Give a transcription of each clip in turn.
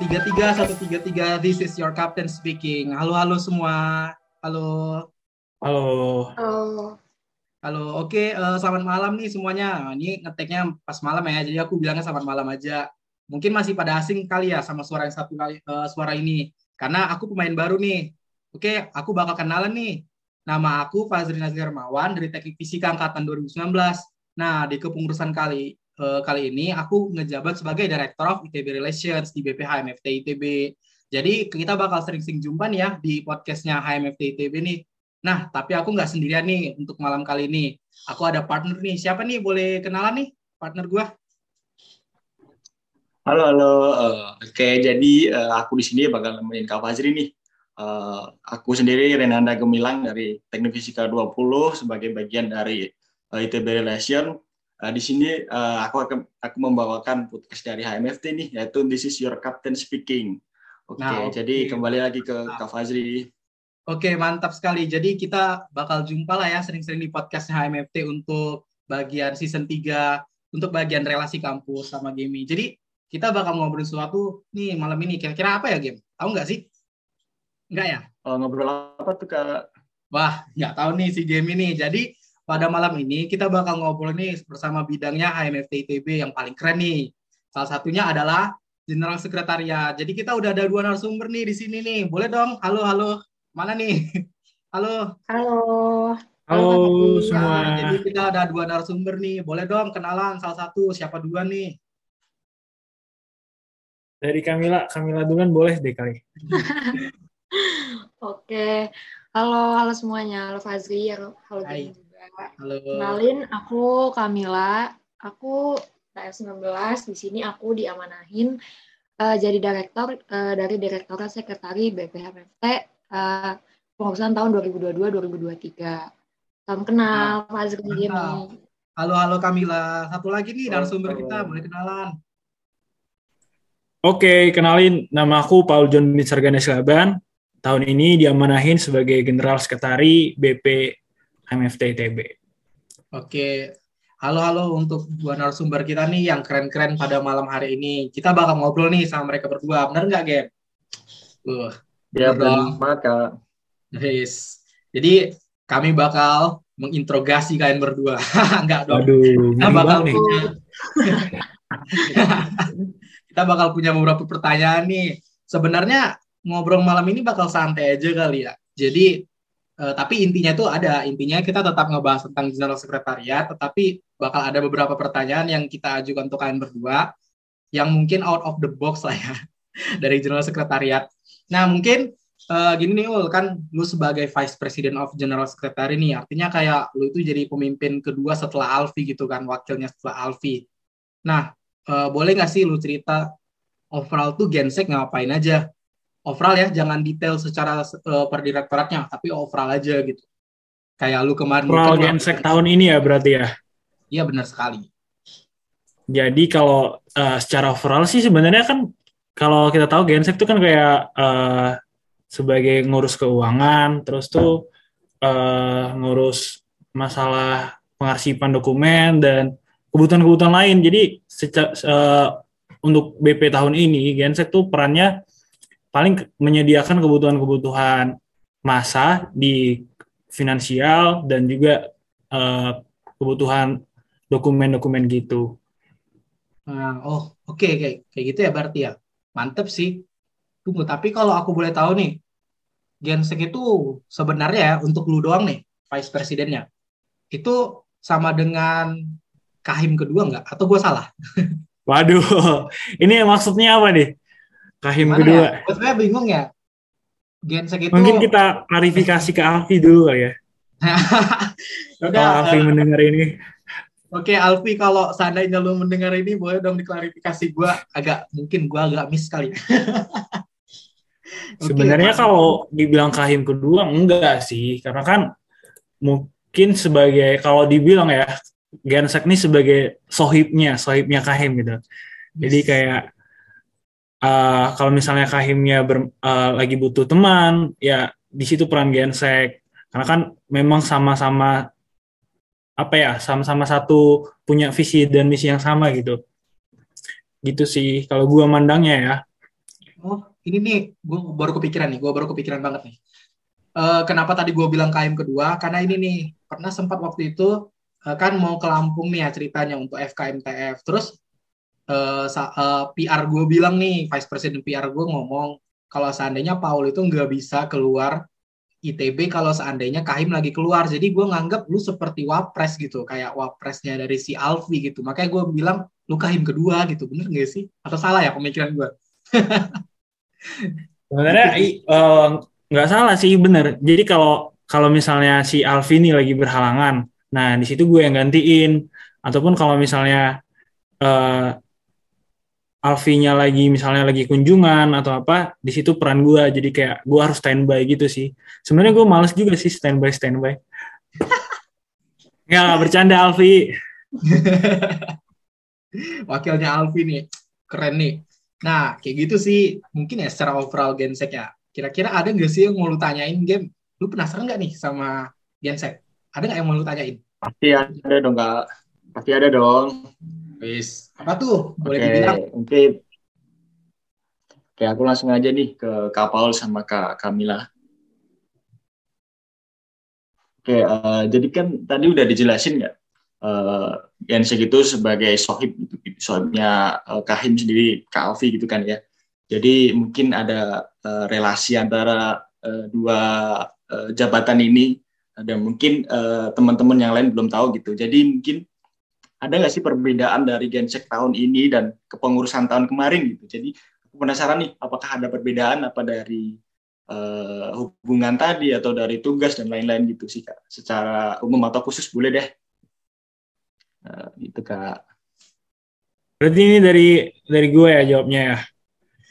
tiga tiga satu tiga tiga this is your captain speaking. Halo halo semua. Halo. Halo. Halo. Halo oke okay, uh, eh, selamat malam nih semuanya. Ini ngeteknya pas malam ya jadi aku bilangnya selamat malam aja. Mungkin masih pada asing kali ya sama suara yang satu kali uh, suara ini. Karena aku pemain baru nih. Oke okay, aku bakal kenalan nih. Nama aku Fazri Nazir Hermawan dari Teknik Fisika angkatan 2019 nah di kepengurusan kali uh, kali ini aku ngejabat sebagai Director of ITB Relations di BPH MFT ITB. Jadi kita bakal sering-sering jumpa nih ya di podcastnya HMFT ITB nih. Nah, tapi aku nggak sendirian nih untuk malam kali ini. Aku ada partner nih. Siapa nih? Boleh kenalan nih partner gue? Halo, halo. Uh, Oke, jadi uh, aku di sini bakal nemenin Kak Fazri nih. Aku sendiri Renanda Gemilang dari Teknik Fisika 20 sebagai bagian dari ITB Relation Uh, di sini uh, aku akan aku membawakan podcast dari HMFT nih yaitu This is your captain speaking. Oke, okay, nah, okay. jadi kembali lagi ke nah. Kak Fazri. Oke, okay, mantap sekali. Jadi kita bakal jumpa lah ya sering-sering di podcast HMFT untuk bagian season 3 untuk bagian relasi kampus sama gaming. Jadi kita bakal ngobrol sesuatu nih malam ini. Kira-kira apa ya, Game? Tahu nggak sih? Nggak ya? Oh, ngobrol apa tuh, Kak? Wah, nggak tahu nih si Game ini. Jadi pada malam ini kita bakal ngobrol nih bersama bidangnya HMFT ITB yang paling keren nih. Salah satunya adalah General Sekretariat. Jadi kita udah ada dua narasumber nih di sini nih. Boleh dong? Halo, halo. Mana nih? Halo. Halo. Halo, semua. Ya, jadi kita ada dua narasumber nih. Boleh dong kenalan salah satu. Siapa duluan nih? Dari Kamila, Kamila duluan boleh deh kali. Oke. Halo, halo semuanya. Halo Fazri, halo, halo Hai. Halo. Kenalin, aku Kamila. Aku TF19. Di sini aku diamanahin uh, jadi direktur uh, dari Direktorat Sekretari BPHMT uh, pengurusan tahun 2022-2023. Salam kenal, Pak Azri Halo, halo Kamila. Satu lagi nih narasumber kita, boleh kenalan. Oke, kenalin nama aku Paul John Sarganes Laban. Tahun ini diamanahin sebagai General Sekretari BP MFT ITB. Oke, halo-halo untuk dua narasumber kita nih yang keren-keren pada malam hari ini. Kita bakal ngobrol nih sama mereka berdua, bener nggak, Gem? Uh, ya, benar banget, Kak. Yes. Jadi, kami bakal menginterogasi kalian berdua. Enggak dong. Aduh, kita bakal punya kita bakal punya beberapa pertanyaan nih. Sebenarnya ngobrol malam ini bakal santai aja kali ya. Jadi Uh, tapi intinya itu ada, intinya kita tetap ngebahas tentang general sekretariat, tetapi bakal ada beberapa pertanyaan yang kita ajukan untuk kalian berdua, yang mungkin out of the box lah ya, dari general sekretariat. Nah mungkin uh, gini nih Ul, kan lu sebagai vice president of general secretary nih, artinya kayak lu itu jadi pemimpin kedua setelah Alfi gitu kan, wakilnya setelah Alfi. Nah, uh, boleh nggak sih lu cerita overall tuh Gensek ngapain aja? Overall ya jangan detail secara uh, per direktoratnya tapi overall aja gitu. Kayak lu kemarin overall Gensek tahun ini ya berarti ya? Iya benar sekali. Jadi kalau uh, secara overall sih sebenarnya kan kalau kita tahu Gensek itu kan kayak uh, sebagai ngurus keuangan terus tuh uh, ngurus masalah pengarsipan dokumen dan kebutuhan-kebutuhan lain. Jadi secara, uh, untuk BP tahun ini Gensek tuh perannya paling menyediakan kebutuhan-kebutuhan masa di finansial dan juga uh, kebutuhan dokumen-dokumen gitu. Nah, oh, oke okay. kayak kayak gitu ya berarti ya. Mantep sih. Tunggu, tapi kalau aku boleh tahu nih, Gensek itu sebenarnya ya untuk lu doang nih, vice presidennya. Itu sama dengan Kahim kedua nggak? Atau gue salah? Waduh, ini maksudnya apa nih? Kahim Gimana kedua. Ya? Gue bingung ya. Gensek itu... Mungkin kita klarifikasi ke Alfi dulu ya. Udah, kalau Alfi uh, mendengar ini. Oke, okay, Alfi kalau seandainya lu mendengar ini boleh dong diklarifikasi gue agak mungkin gue agak miss kali. okay, Sebenarnya kalau dibilang kahim kedua enggak sih, karena kan mungkin sebagai kalau dibilang ya Gensek ini sebagai sohibnya, sohibnya kahim gitu. Jadi kayak uh, kalau misalnya Kahimnya ber, uh, lagi butuh teman, ya di situ peran Gensek. Karena kan memang sama-sama apa ya, sama-sama satu punya visi dan misi yang sama gitu. Gitu sih kalau gua mandangnya ya. Oh, ini nih, gue baru kepikiran nih, gue baru kepikiran banget nih. Uh, kenapa tadi gue bilang KM kedua? Karena ini nih, pernah sempat waktu itu kan mau ke Lampung nih ya ceritanya untuk FKMTF. Terus uh, uh, PR gue bilang nih, Vice President PR gue ngomong, kalau seandainya Paul itu nggak bisa keluar ITB kalau seandainya Kahim lagi keluar. Jadi gue nganggap lu seperti wapres gitu, kayak wapresnya dari si Alfi gitu. Makanya gue bilang lu Kahim kedua gitu, bener gak sih? Atau salah ya pemikiran gue? Sebenarnya eh, nggak uh, salah sih, bener. Jadi kalau kalau misalnya si Alfi ini lagi berhalangan, nah di situ gue yang gantiin. Ataupun kalau misalnya uh, Alfinya lagi misalnya lagi kunjungan atau apa, di situ peran gue jadi kayak gue harus standby gitu sih. Sebenarnya gue males juga sih standby standby. Nggak bercanda Alfi. Wakilnya Alfi nih, keren nih. Nah kayak gitu sih mungkin ya secara overall Gensek ya. Kira-kira ada nggak sih yang mau lu tanyain game? Lu penasaran nggak nih sama Gensek? Ada nggak yang mau lu tanyain? Pasti ada dong kak. Pasti ada dong. Wis, apa tuh? Boleh Oke, dibilang? Oke. Oke, aku langsung aja nih ke Kak Paul sama Kak Kamila. Oke, uh, jadi kan tadi udah dijelasin ya, uh, Gensek itu sebagai sohib, gitu, sohibnya uh, Kahim sendiri, Kak Alfi gitu kan ya. Jadi mungkin ada uh, relasi antara uh, dua uh, jabatan ini, dan mungkin uh, teman-teman yang lain belum tahu gitu. Jadi mungkin ada nggak sih perbedaan dari Gensek tahun ini dan kepengurusan tahun kemarin gitu. Jadi aku penasaran nih, apakah ada perbedaan apa dari uh, hubungan tadi atau dari tugas dan lain-lain gitu sih kak. Secara umum atau khusus boleh deh. Uh, gitu kak. Berarti ini dari dari gue ya jawabnya ya.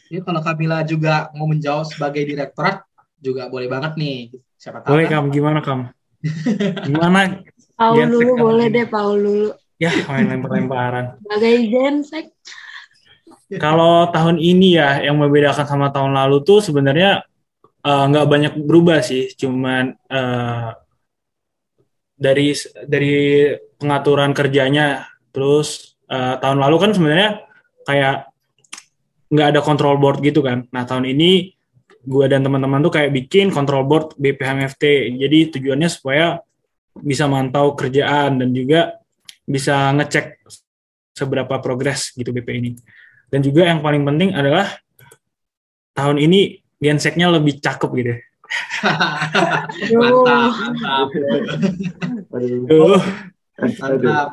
Jadi kalau Kamila juga mau menjawab sebagai direktorat juga boleh banget nih. Siapa tahu boleh kan? Kam, gimana Kam? Gimana? Paul dulu boleh deh Paul dulu. Ya, main lempar-lemparan. Sebagai gensek. Kalau tahun ini ya, yang membedakan sama tahun lalu tuh sebenarnya uh, nggak banyak berubah sih, cuman uh, dari dari pengaturan kerjanya. Terus uh, tahun lalu kan sebenarnya kayak nggak ada control board gitu kan. Nah tahun ini gue dan teman-teman tuh kayak bikin control board BPHMFT. Jadi tujuannya supaya bisa mantau kerjaan dan juga bisa ngecek seberapa progres gitu BP ini. Dan juga yang paling penting adalah tahun ini genseknya lebih cakep gitu. mantap, mantap. Aduh. Mantap.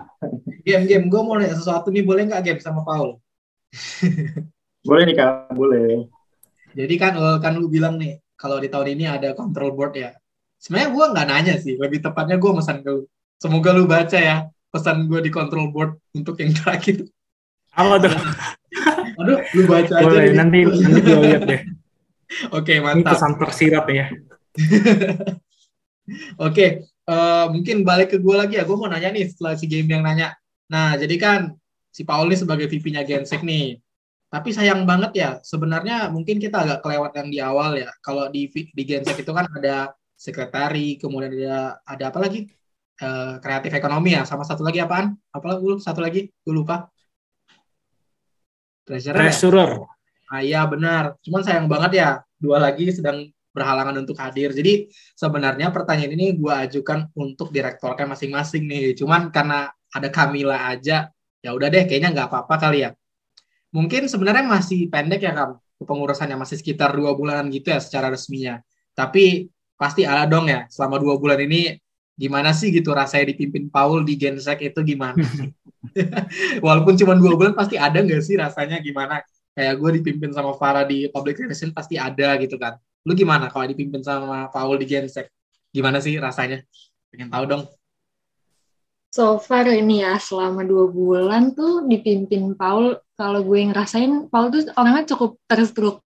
Game, game. Gue mau nanya sesuatu nih, boleh nggak game sama Paul? boleh nih kak, boleh. Jadi kan, kan lu bilang nih, kalau di tahun ini ada control board ya. Sebenarnya gue nggak nanya sih, lebih tepatnya gue pesan ke lu. Semoga lu baca ya pesan gue di control board untuk yang terakhir. Apa tuh? Aduh, lu baca aja. Boleh, nanti, nanti gue lihat deh. Oke, okay, Ini mantap. pesan tersirat ya. Oke, okay, uh, mungkin balik ke gue lagi ya. Gue mau nanya nih setelah si game yang nanya. Nah, jadi kan si Paul ini sebagai VP-nya Gensek nih. Tapi sayang banget ya, sebenarnya mungkin kita agak kelewat yang di awal ya. Kalau di di Gensek itu kan ada sekretari, kemudian ada ada apa lagi? Uh, kreatif ekonomi ya, sama satu lagi apaan? Apalah gue satu lagi, gue lupa. Treasurer. Treasurer. Ya? Ah iya benar. Cuman sayang banget ya, dua lagi sedang berhalangan untuk hadir. Jadi sebenarnya pertanyaan ini gue ajukan untuk direktornya masing-masing nih. Cuman karena ada Kamila aja, ya udah deh kayaknya nggak apa-apa kali ya. Mungkin sebenarnya masih pendek ya Kam, kepengurusannya masih sekitar dua bulanan gitu ya secara resminya. Tapi pasti ada dong ya selama dua bulan ini gimana sih gitu rasanya dipimpin Paul di Gensek itu gimana? Walaupun cuma dua bulan pasti ada nggak sih rasanya gimana? Kayak gue dipimpin sama Farah di Public Relation pasti ada gitu kan. Lu gimana kalau dipimpin sama Paul di Gensek? Gimana sih rasanya? Pengen tahu dong. So far ini ya selama dua bulan tuh dipimpin Paul. Kalau gue ngerasain Paul tuh orangnya cukup terstruktur.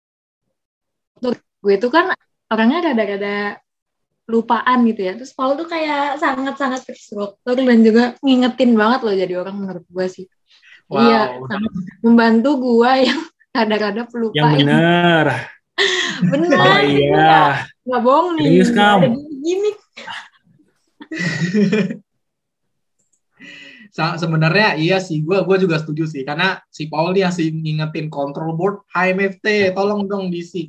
Gue tuh kan orangnya rada-rada lupaan gitu ya. Terus Paul tuh kayak sangat-sangat terstruktur dan juga ngingetin banget loh jadi orang menurut gue sih. Wow. Iya, sangat membantu gue yang kadang-kadang pelupa. Yang benar. benar. Oh iya. Gak bohong nih. Serius kamu. gimmick. sebenarnya iya sih gue gue juga setuju sih karena si Paul dia sih ngingetin control board HMFT tolong dong DC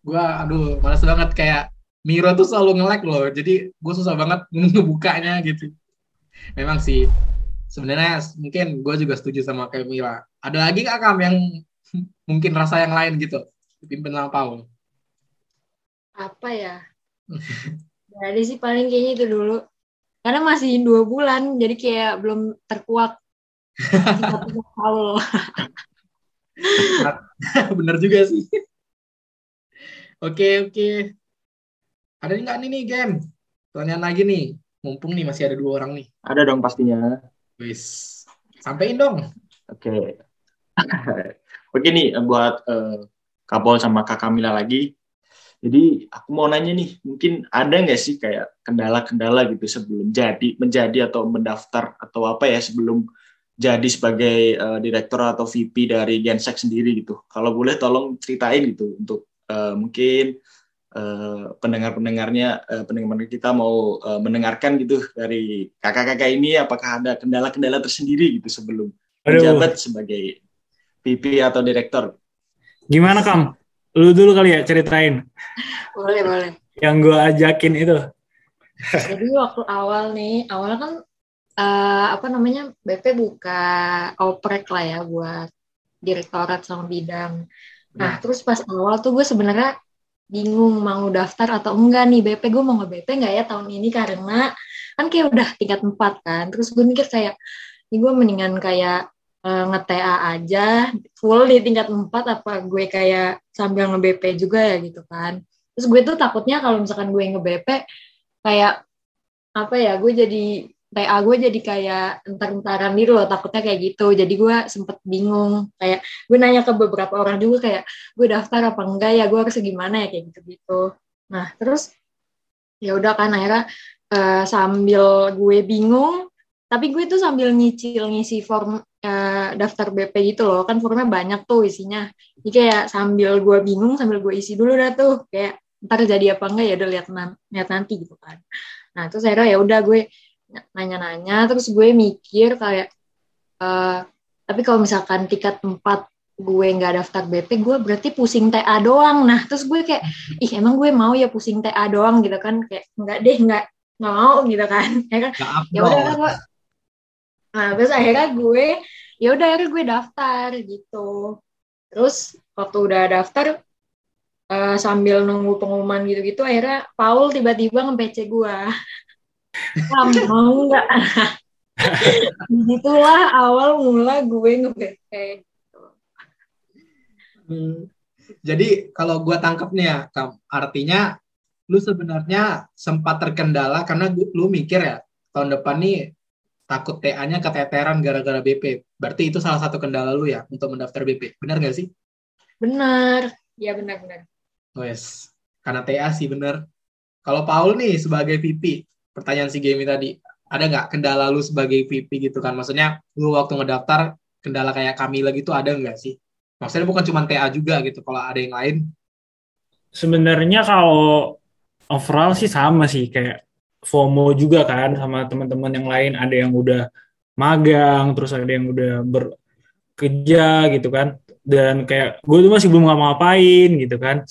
gue aduh malas banget kayak Miro tuh selalu nge-lag loh. Jadi gue susah banget ngebukanya gitu. Memang sih. Sebenarnya mungkin gue juga setuju sama kayak Mira. Ada lagi kak Kam yang mungkin rasa yang lain gitu? Dipimpin sama Paul. Apa ya? Gak sih paling kayaknya itu dulu. Karena masih dua bulan jadi kayak belum terkuak. Paul. Bener juga sih. Oke oke ada nggak nih nih game? Pertanyaan lagi nih. Mumpung nih masih ada dua orang nih. Ada dong pastinya. Wis. Sampein dong. Oke. Oke nih buat uh, Kapol sama Kak Kamila lagi. Jadi aku mau nanya nih, mungkin ada nggak sih kayak kendala-kendala gitu sebelum jadi menjadi atau mendaftar atau apa ya sebelum jadi sebagai uh, direktur atau VP dari Gensek sendiri gitu. Kalau boleh tolong ceritain gitu untuk uh, mungkin uh, pendengar-pendengarnya uh, pendengar kita mau uh, mendengarkan gitu dari kakak-kakak ini apakah ada kendala-kendala tersendiri gitu sebelum menjabat sebagai VP atau direktur. Gimana Kam? Lu dulu kali ya ceritain. Boleh, boleh. Yang gue ajakin itu. Jadi waktu awal nih, awalnya kan uh, apa namanya BP buka oprek lah ya buat direktorat sama bidang. Nah, nah. terus pas awal tuh gue sebenarnya bingung mau daftar atau enggak nih BP gue mau nge BP nggak ya tahun ini karena kan kayak udah tingkat empat kan. Terus gue mikir kayak ini gue mendingan kayak uh, nge-TA aja full di tingkat 4 apa gue kayak sambil nge-BP juga ya gitu kan. Terus gue tuh takutnya kalau misalkan gue nge-BP kayak apa ya, gue jadi TA gue jadi kayak entar-entaran gitu loh, takutnya kayak gitu. Jadi gue sempet bingung, kayak gue nanya ke beberapa orang juga kayak gue daftar apa enggak ya, gue harus gimana ya? Kayak gitu-gitu. Nah terus ya udah kan akhirnya uh, sambil gue bingung, tapi gue tuh sambil nyicil ngisi form uh, daftar BP gitu loh. Kan formnya banyak tuh isinya. Jadi kayak sambil gue bingung sambil gue isi dulu dah tuh. Kayak ntar jadi apa enggak ya? Udah lihat lihat nanti gitu kan. Nah terus akhirnya ya udah gue nanya-nanya terus gue mikir kayak uh, tapi kalau misalkan tiket 4 gue nggak daftar BP gue berarti pusing TA doang. Nah terus gue kayak ih emang gue mau ya pusing TA doang gitu kan. Kayak nggak deh nggak nggak mau gitu kan. Ya kan? Ya udah gue Nah, terus akhirnya gue ya udah akhirnya gue daftar gitu. Terus waktu udah daftar uh, sambil nunggu pengumuman gitu-gitu akhirnya Paul tiba-tiba nge-PC gue. Mau nggak? Itulah awal mula gue. Gitu. Hmm. Jadi kalau gue tangkap nih ya, artinya lu sebenarnya sempat terkendala karena lu mikir ya tahun depan nih takut TA-nya keteteran gara-gara BP. Berarti itu salah satu kendala lu ya untuk mendaftar BP. Benar nggak sih? Benar. Ya benar-benar. Oh yes. Karena TA sih benar. Kalau Paul nih sebagai VP, pertanyaan si Game tadi, ada nggak kendala lu sebagai VP gitu kan? Maksudnya lu waktu ngedaftar kendala kayak kami lagi itu ada nggak sih? Maksudnya bukan cuma TA juga gitu, kalau ada yang lain? Sebenarnya kalau overall sih sama sih kayak FOMO juga kan sama teman-teman yang lain ada yang udah magang terus ada yang udah bekerja gitu kan dan kayak gue tuh masih belum ngapa-ngapain gitu kan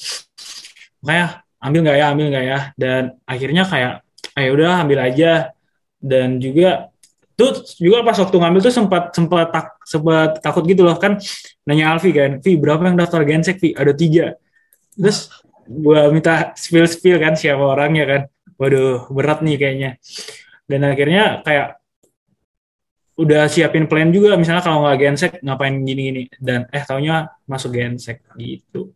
kayak ambil nggak ya ambil nggak ya dan akhirnya kayak ayo udah ambil aja. Dan juga tuh juga pas waktu ngambil tuh sempat sempat tak sempat takut gitu loh. Kan nanya Alfi kan Vi berapa yang daftar Gensek Vi? Ada tiga. Terus gue minta spill spill kan siapa orangnya kan. Waduh berat nih kayaknya. Dan akhirnya kayak udah siapin plan juga misalnya kalau nggak gensek ngapain gini-gini. Dan eh taunya masuk gensek gitu.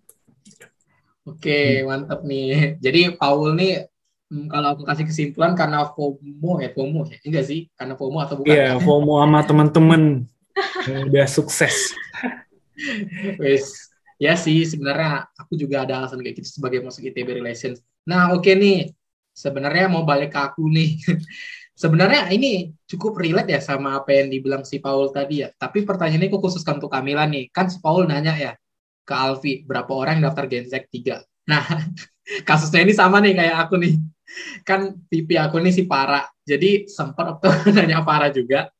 Oke mantap nih. Jadi Paul nih hmm, kalau aku kasih kesimpulan karena FOMO ya FOMO ya enggak sih karena FOMO atau bukan iya FOMO sama temen-temen udah sukses wes ya sih sebenarnya aku juga ada alasan kayak gitu sebagai masuk ITB Relations nah oke okay nih sebenarnya mau balik ke aku nih. sebenarnya ini cukup relate ya sama apa yang dibilang si Paul tadi ya. Tapi pertanyaannya aku khususkan untuk Kamila nih. Kan si Paul nanya ya ke Alfi, berapa orang yang daftar Gensek 3? Nah, kasusnya ini sama nih kayak aku nih. Kan pipi aku nih si Para. Jadi sempat waktu nanya Para juga.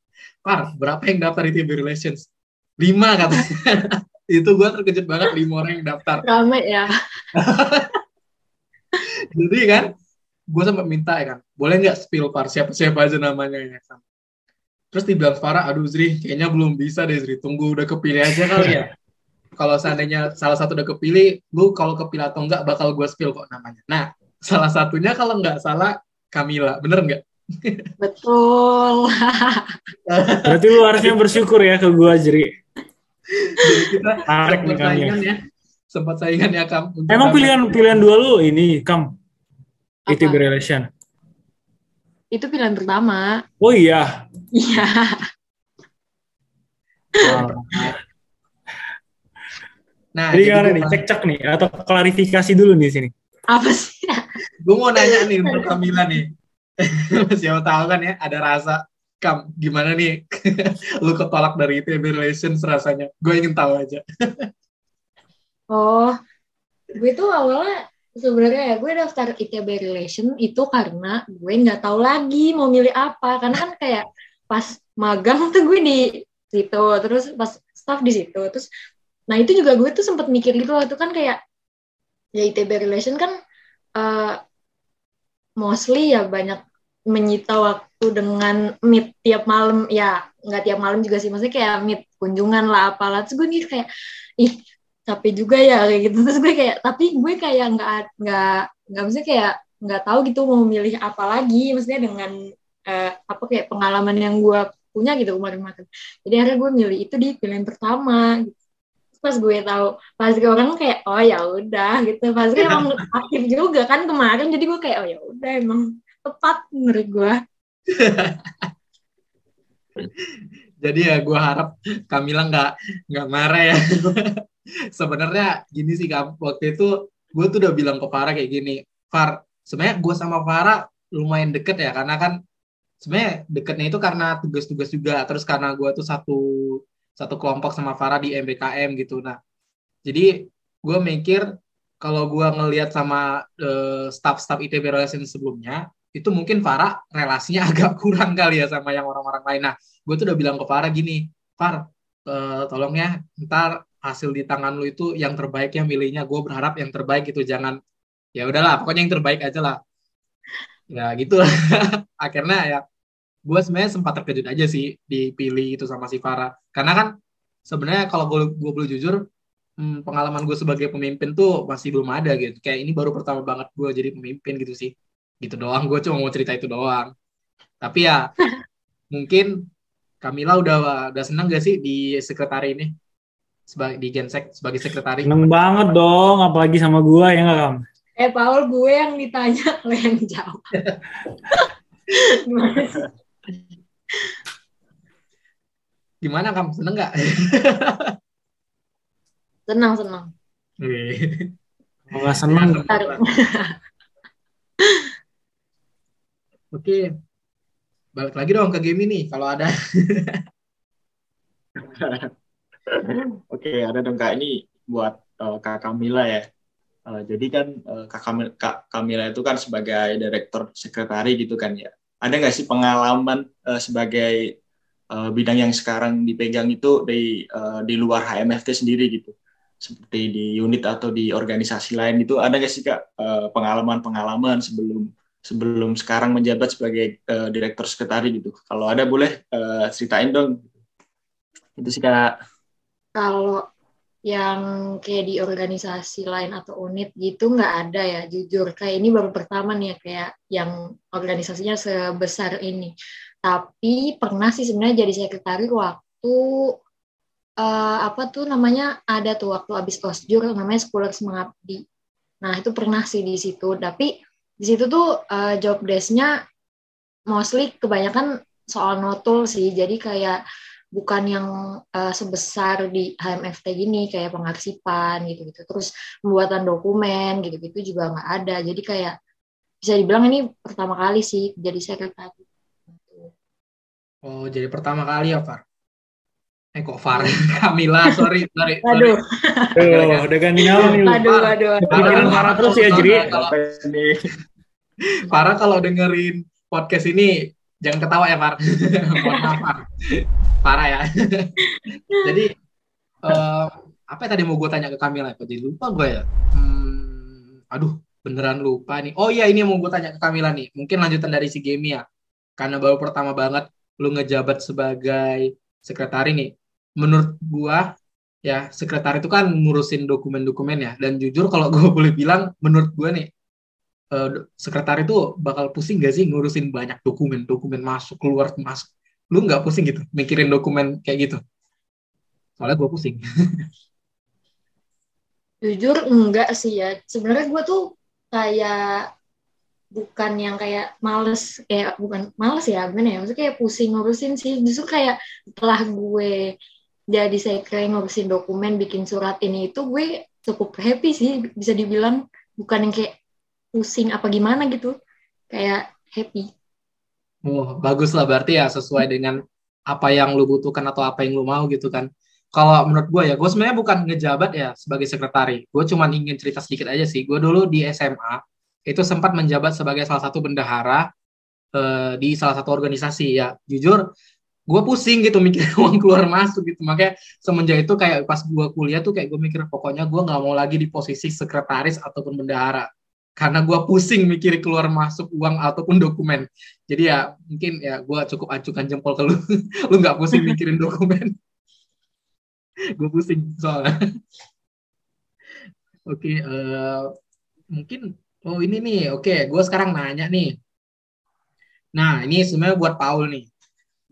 Par, berapa yang daftar ITB Relations? Lima katanya. itu gue terkejut banget lima orang yang daftar. Rame ya. Jadi kan, gue sempat minta ya kan, boleh nggak spill Par, siapa-siapa aja namanya ya kan. Terus dibilang Farah, aduh Zri, kayaknya belum bisa deh Zri, tunggu udah kepilih aja kali ya. kalau seandainya salah satu udah kepilih, lu kalau kepilih atau enggak bakal gue spill kok namanya. Nah, salah satunya kalau nggak salah Kamila, bener nggak? Betul. Berarti lu harusnya bersyukur ya ke gue Jeri. Jadi kita Tarik sempat saingan ya. Sempat saingan ya Kam. Emang pilihan pilihan dua lu ini Kam? ITB Relation. Itu pilihan pertama. Oh iya. Iya. Nah, jadi gimana nih? Cek-cek nih atau klarifikasi dulu nih sini. Apa sih? Gue mau nanya nih untuk Kamila nih. Siapa tahu kan ya ada rasa Kam, gimana nih lu ketolak dari ITB Relations rasanya? Gue ingin tahu aja. oh, gue tuh awalnya sebenarnya ya gue daftar ITB Relation itu karena gue nggak tahu lagi mau milih apa karena kan kayak pas magang tuh gue di situ terus pas staff di situ terus nah itu juga gue tuh sempat mikir gitu waktu kan kayak ya ITB Relation kan uh, mostly ya banyak menyita waktu dengan meet tiap malam. Ya nggak tiap malam juga sih. Maksudnya kayak meet kunjungan lah apalah. Terus gue mikir kayak ih capek juga ya kayak gitu. Terus gue kayak tapi gue kayak nggak nggak nggak maksudnya kayak nggak tahu gitu mau milih apa lagi. Maksudnya dengan uh, apa kayak pengalaman yang gue punya gitu kemarin-kemarin jadi akhirnya gue milih itu di pilihan pertama gitu. Pas gue tahu pas gue orang kayak oh ya udah gitu pas gue emang aktif juga kan kemarin jadi gue kayak oh ya udah emang tepat menurut gue. Jadi ya gue harap Kamila nggak nggak marah ya. sebenarnya gini sih kak, waktu itu gue tuh udah bilang ke Farah kayak gini, Far, sebenarnya gue sama Farah lumayan deket ya, karena kan sebenarnya deketnya itu karena tugas-tugas juga, terus karena gue tuh satu satu kelompok sama Farah di MBKM gitu. Nah, jadi gue mikir kalau gue ngelihat sama uh, staff-staff ITB Relations sebelumnya, itu mungkin Farah relasinya agak kurang kali ya sama yang orang-orang lain. Nah, gue tuh udah bilang ke Farah gini, Far, uh, tolong ya, ntar hasil di tangan lu itu yang terbaik ya milihnya. Gue berharap yang terbaik itu jangan, ya udahlah, pokoknya yang terbaik aja lah. Ya gitu lah. Akhirnya ya, gue sebenarnya sempat terkejut aja sih dipilih itu sama si Farah. Karena kan sebenarnya kalau gue, gue boleh jujur, hmm, pengalaman gue sebagai pemimpin tuh masih belum ada gitu. Kayak ini baru pertama banget gue jadi pemimpin gitu sih. Gitu doang gue cuma mau cerita itu doang. Tapi ya mungkin Kamila udah udah seneng gak sih di sekretari ini? Sebagai di Gensek sebagai sekretari. Seneng banget dong apalagi sama gue ya nggak kam eh Paul gue yang ditanya lo yang jawab gimana kamu seneng nggak? Senang senang nggak senang Oke, balik lagi dong ke game ini kalau ada. Oke, ada dong kak. Ini buat uh, kak Kamila ya. Uh, jadi kan uh, kak, Kamila, kak Kamila itu kan sebagai direktur sekretari gitu kan ya. Ada nggak sih pengalaman uh, sebagai uh, bidang yang sekarang dipegang itu di uh, di luar HMFT sendiri gitu? Seperti di unit atau di organisasi lain gitu. Ada nggak sih kak pengalaman-pengalaman sebelum sebelum sekarang menjabat sebagai uh, direktur sekretari gitu. Kalau ada boleh uh, ceritain dong. Itu sih kak. Kalau yang kayak di organisasi lain atau unit gitu nggak ada ya jujur. Kayak ini baru pertama nih ya kayak yang organisasinya sebesar ini. Tapi pernah sih sebenarnya jadi sekretaris waktu uh, apa tuh namanya ada tuh waktu habis osjur namanya sekolah semangabdi nah itu pernah sih di situ. Tapi di situ tuh uh, job desk-nya mostly kebanyakan soal notul sih. Jadi kayak bukan yang uh, sebesar di HMFT gini kayak pengarsipan gitu-gitu. Terus pembuatan dokumen gitu-gitu juga nggak ada. Jadi kayak bisa dibilang ini pertama kali sih jadi sekretaris oh jadi pertama kali ya Far? Eh kok Far Kamila sorry sorry aduh Aduh, udah ganti nama nih aduh aduh pikiran Farah terus ya jadi Farah kalau dengerin podcast ini Jangan ketawa ya, Far. Mohon maaf, Far. Parah ya. Jadi, uh, apa yang tadi mau gue tanya ke Kamila? Kok jadi lupa gue ya? Hmm, aduh, beneran lupa nih. Oh iya, ini yang mau gue tanya ke Kamila nih. Mungkin lanjutan dari si Game ya. Karena baru pertama banget lu ngejabat sebagai sekretari nih. Menurut gue, ya, sekretari itu kan ngurusin dokumen-dokumen ya. Dan jujur kalau gue boleh bilang, menurut gue nih, uh, sekretari itu bakal pusing gak sih ngurusin banyak dokumen, dokumen masuk keluar masuk. Lu nggak pusing gitu mikirin dokumen kayak gitu? Soalnya gue pusing. Jujur enggak sih ya. Sebenarnya gue tuh kayak bukan yang kayak males kayak bukan males ya gimana ya maksudnya kayak pusing ngurusin sih justru kayak setelah gue jadi saya kayak ngurusin dokumen bikin surat ini itu gue cukup happy sih bisa dibilang bukan yang kayak pusing apa gimana gitu kayak happy oh bagus lah berarti ya sesuai dengan apa yang lu butuhkan atau apa yang lu mau gitu kan. Kalau menurut gue ya gue sebenarnya bukan ngejabat ya sebagai sekretari gue cuma ingin cerita sedikit aja sih. Gue dulu di SMA itu sempat menjabat sebagai salah satu bendahara eh, di salah satu organisasi. Ya jujur gue pusing gitu mikir uang keluar masuk gitu. Makanya semenjak itu kayak pas gue kuliah tuh kayak gue mikir pokoknya gue nggak mau lagi di posisi sekretaris ataupun bendahara karena gue pusing mikir keluar masuk uang ataupun dokumen. Jadi ya mungkin ya gue cukup acukan jempol ke lu, lu nggak pusing mikirin dokumen. gue pusing soalnya. Oke, okay, uh, eh, mungkin oh ini nih, oke, okay, gue sekarang nanya nih. Nah ini sebenarnya buat Paul nih.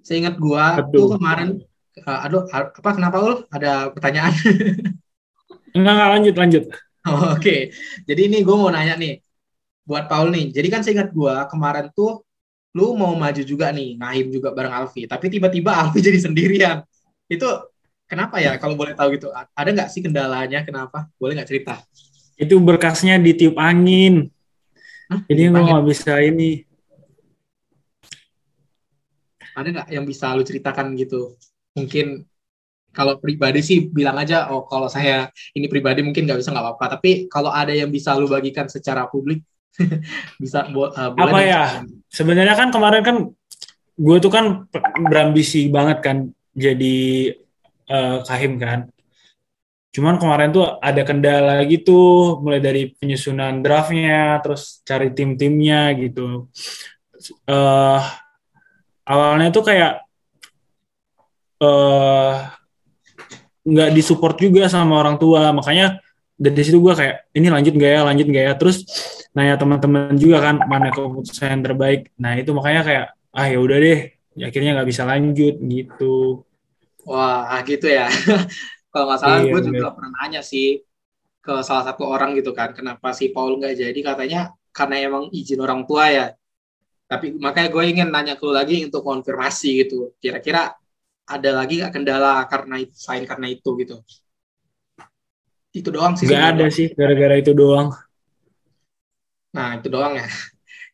Saya ingat gue tuh kemarin, uh, aduh apa kenapa Paul? Ada pertanyaan? enggak, enggak lanjut lanjut. Oke, okay. jadi ini gue mau nanya nih buat Paul nih. Jadi kan saya ingat gue kemarin tuh lu mau maju juga nih, Nahim juga bareng Alfi. Tapi tiba-tiba Alfi jadi sendirian. Itu kenapa ya? Kalau boleh tahu gitu, ada nggak sih kendalanya? Kenapa? Boleh nggak cerita? Itu berkasnya ditiup angin. Hah? Jadi gue nggak bisa ini. Ada nggak yang bisa lu ceritakan gitu? Mungkin kalau pribadi sih bilang aja oh kalau saya ini pribadi mungkin nggak bisa nggak apa-apa. Tapi kalau ada yang bisa lu bagikan secara publik bisa uh, boleh apa ya? Sebenarnya kan kemarin kan gue tuh kan berambisi banget kan jadi uh, kahim kan. Cuman kemarin tuh ada kendala gitu mulai dari penyusunan draftnya terus cari tim-timnya gitu. Uh, awalnya tuh kayak uh, nggak disupport juga sama orang tua. Makanya dari situ gue kayak ini lanjut gak ya? Lanjut gak ya? Terus nanya teman-teman juga kan mana keputusan yang terbaik? Nah itu makanya kayak ah ya udah deh akhirnya nggak bisa lanjut gitu. Wah ah, gitu ya. Kalau nggak salah iya, gue juga pernah nanya sih ke salah satu orang gitu kan kenapa si Paul nggak jadi? Katanya karena emang izin orang tua ya. Tapi makanya gue ingin nanya ke lu lagi untuk konfirmasi gitu. Kira-kira ada lagi gak kendala karena itu selain karena itu gitu? Itu doang sih Gak ada sih gara-gara itu doang. Nah itu doang ya.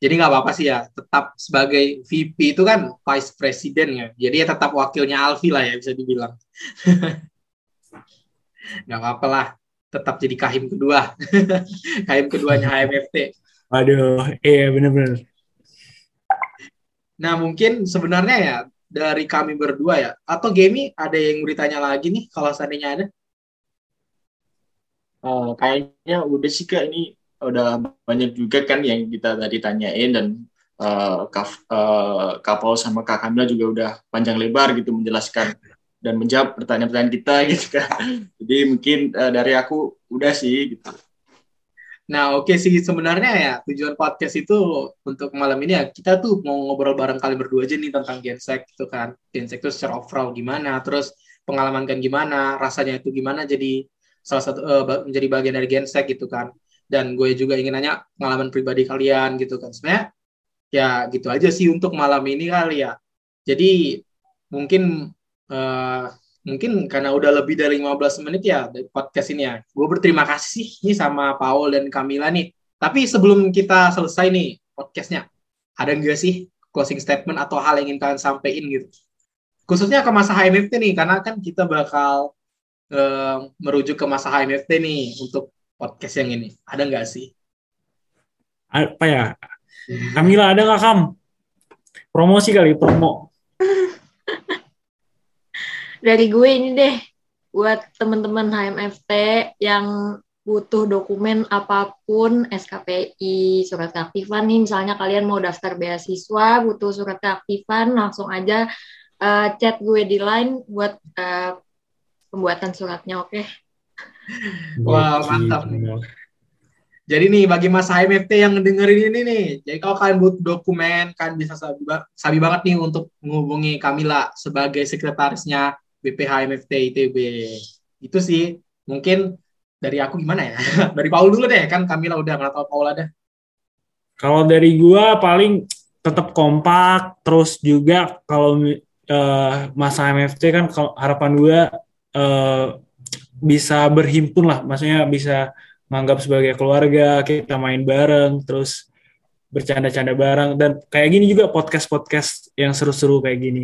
Jadi nggak apa-apa sih ya tetap sebagai VP itu kan vice president ya. Jadi ya tetap wakilnya Alfi lah ya bisa dibilang. Nggak apa-apa lah tetap jadi kahim kedua. Kahim keduanya HMFT aduh iya bener-bener. Nah mungkin sebenarnya ya dari kami berdua ya. Atau Gemi ada yang mau ditanya lagi nih kalau seandainya ada? Uh, kayaknya udah sih kak ini udah banyak juga kan yang kita tadi tanyain dan uh, Kak, uh, Kapol sama Kak Kamila juga udah panjang lebar gitu menjelaskan dan menjawab pertanyaan-pertanyaan kita gitu kan. Jadi mungkin uh, dari aku udah sih gitu. Nah, oke okay sih sebenarnya ya tujuan podcast itu untuk malam ini ya kita tuh mau ngobrol bareng kalian berdua aja nih tentang Gensek itu kan. Gensek itu secara overall gimana, terus pengalaman kan gimana, rasanya itu gimana jadi salah satu uh, menjadi bagian dari Gensek gitu kan. Dan gue juga ingin nanya pengalaman pribadi kalian gitu kan. Sebenarnya ya gitu aja sih untuk malam ini kali ya. Jadi mungkin uh, mungkin karena udah lebih dari 15 menit ya podcast ini ya. Gue berterima kasih nih sama Paul dan Camila nih. Tapi sebelum kita selesai nih podcastnya, ada nggak sih closing statement atau hal yang ingin kalian sampaikan gitu? Khususnya ke masa HMFT nih, karena kan kita bakal uh, merujuk ke masa HMFT nih untuk podcast yang ini. Ada nggak sih? Apa ya? Camila ada nggak Kam? Promosi kali, promo. Dari gue ini deh, buat teman-teman HMFT yang butuh dokumen apa pun SKPI, surat keaktifan nih, misalnya kalian mau daftar beasiswa, butuh surat keaktifan, langsung aja uh, chat gue di line buat uh, pembuatan suratnya, oke? Okay? Wah, wow, mantap. Jadi nih bagi Mas HMFT yang dengerin ini nih, jadi kalau kalian butuh dokumen, kalian bisa sabi, sabi banget nih untuk menghubungi Kamila sebagai sekretarisnya BPH MFT ITB. Itu sih mungkin dari aku gimana ya? dari Paul dulu deh, kan Kamila udah nggak tahu Paul ada. Kalau dari gua paling tetap kompak, terus juga kalau uh, Mas HMFT kan harapan gua uh, bisa berhimpun lah, maksudnya bisa menganggap sebagai keluarga, kita main bareng, terus bercanda-canda bareng, dan kayak gini juga podcast-podcast yang seru-seru kayak gini.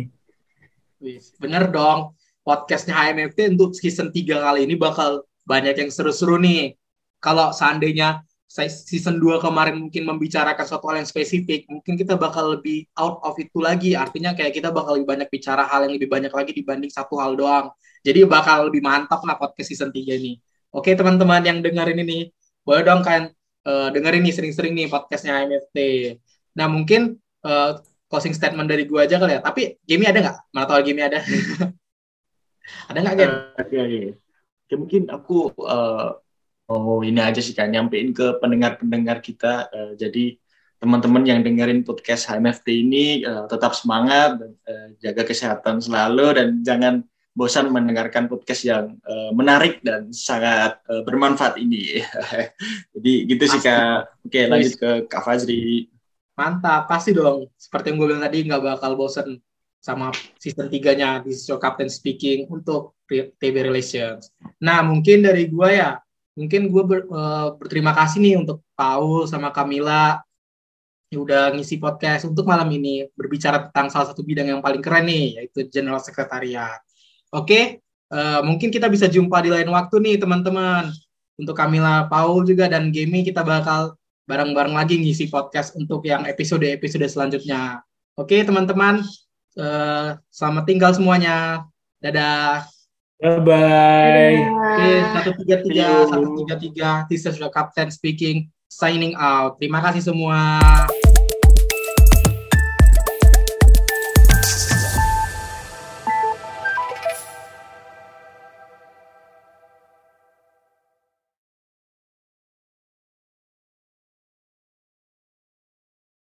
Bener dong, podcastnya HMFT untuk season 3 kali ini bakal banyak yang seru-seru nih. Kalau seandainya season 2 kemarin mungkin membicarakan suatu hal yang spesifik, mungkin kita bakal lebih out of itu lagi. Artinya kayak kita bakal lebih banyak bicara hal yang lebih banyak lagi dibanding satu hal doang. Jadi bakal lebih mantap lah podcast season 3 ini. Oke teman-teman yang dengerin ini, boleh dong kan uh, dengerin nih sering-sering nih podcastnya MFT. Nah mungkin uh, closing statement dari gue aja kali ya. Tapi Jamie ada nggak? Mana tahu Jamie ada? ada nggak? Uh, ya, ya. ya, mungkin aku uh, oh ini aja sih kan nyampein ke pendengar-pendengar kita. Uh, jadi teman-teman yang dengerin podcast HMFT ini uh, tetap semangat dan uh, jaga kesehatan selalu dan jangan bosan mendengarkan podcast yang uh, menarik dan sangat uh, bermanfaat ini. Jadi gitu sih Kak. Oke, lanjut ke Kak Fajri. Mantap, pasti dong. Seperti yang gue bilang tadi, nggak bakal bosan sama season 3-nya di show Captain Speaking untuk TB Relations. Nah, mungkin dari gue ya, mungkin gue ber, uh, berterima kasih nih untuk Paul sama Kamila yang udah ngisi podcast untuk malam ini berbicara tentang salah satu bidang yang paling keren nih, yaitu General Secretariat. Oke, uh, mungkin kita bisa jumpa di lain waktu nih teman-teman. Untuk Kamila Paul juga dan Gemi kita bakal bareng-bareng lagi ngisi podcast untuk yang episode-episode selanjutnya. Oke teman-teman, uh, selamat tinggal semuanya. Dadah. Bye bye. Oke, satu tiga tiga satu tiga tiga. This is the captain speaking. Signing out. Terima kasih semua.